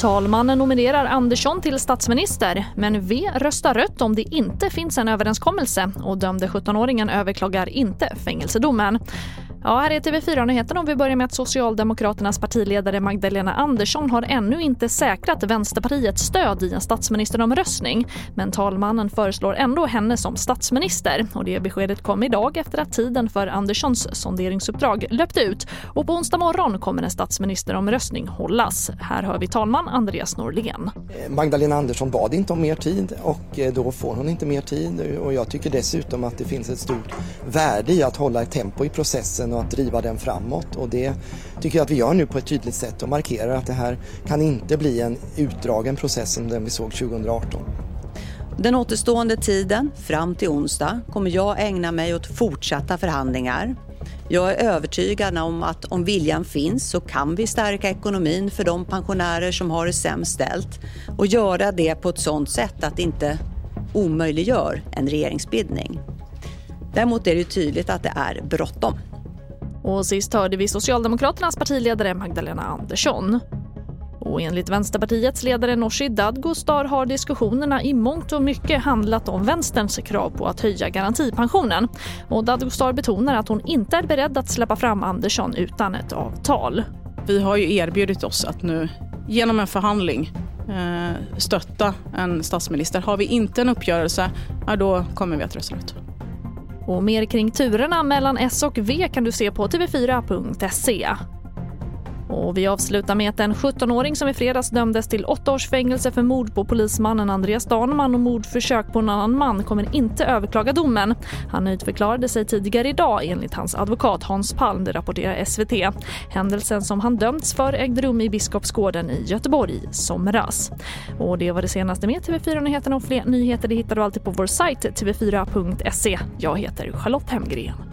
Talmannen nominerar Andersson till statsminister men V röstar rött om det inte finns en överenskommelse och dömde 17-åringen överklagar inte fängelsedomen. Ja, här är TV4-nyheterna och vi börjar med att Socialdemokraternas partiledare Magdalena Andersson har ännu inte säkrat Vänsterpartiets stöd i en statsministeromröstning. Men talmannen föreslår ändå henne som statsminister. Och det beskedet kom idag efter att tiden för Anderssons sonderingsuppdrag löpte ut. Och på onsdag morgon kommer en statsministeromröstning hållas. Här hör vi talman Andreas Norlén. Eh, Magdalena Andersson bad inte om mer tid och eh, då får hon inte mer tid. Och jag tycker dessutom att det finns ett stort värde i att hålla ett tempo i processen processen och att driva den framåt. Och det tycker jag att vi gör nu på ett tydligt sätt och markerar att det här kan inte bli en utdragen process som den vi såg 2018. Den återstående tiden, fram till onsdag, kommer jag ägna mig åt fortsatta förhandlingar. Jag är övertygad om att om viljan finns så kan vi stärka ekonomin för de pensionärer som har det sämst ställt och göra det på ett sådant sätt att det inte omöjliggör en regeringsbildning. Däremot är det tydligt att det är bråttom. Och sist hörde vi Socialdemokraternas partiledare Magdalena Andersson. Och enligt Vänsterpartiets ledare Nooshi Dadgostar har diskussionerna i mångt och mycket handlat om vänsterns krav på att höja garantipensionen. Och Dadgostar betonar att hon inte är beredd att släppa fram Andersson utan ett avtal. Vi har ju erbjudit oss att nu genom en förhandling eh, stötta en statsminister. Har vi inte en uppgörelse, ja, då kommer vi att rösta ut. Och mer kring turerna mellan S och V kan du se på tv4.se. Och vi avslutar med att en 17-åring som i fredags dömdes till åtta års fängelse för mord på polismannen Andreas Danman och mordförsök på en annan man kommer inte överklaga domen. Han nöjdförklarade sig tidigare idag enligt hans advokat Hans Palm, det rapporterar SVT. Händelsen som han dömts för ägde rum i Biskopsgården i Göteborg i somras. Och det var det senaste med TV4-nyheterna och fler nyheter det hittar du alltid på vår sajt tv4.se. Jag heter Charlotte Hemgren.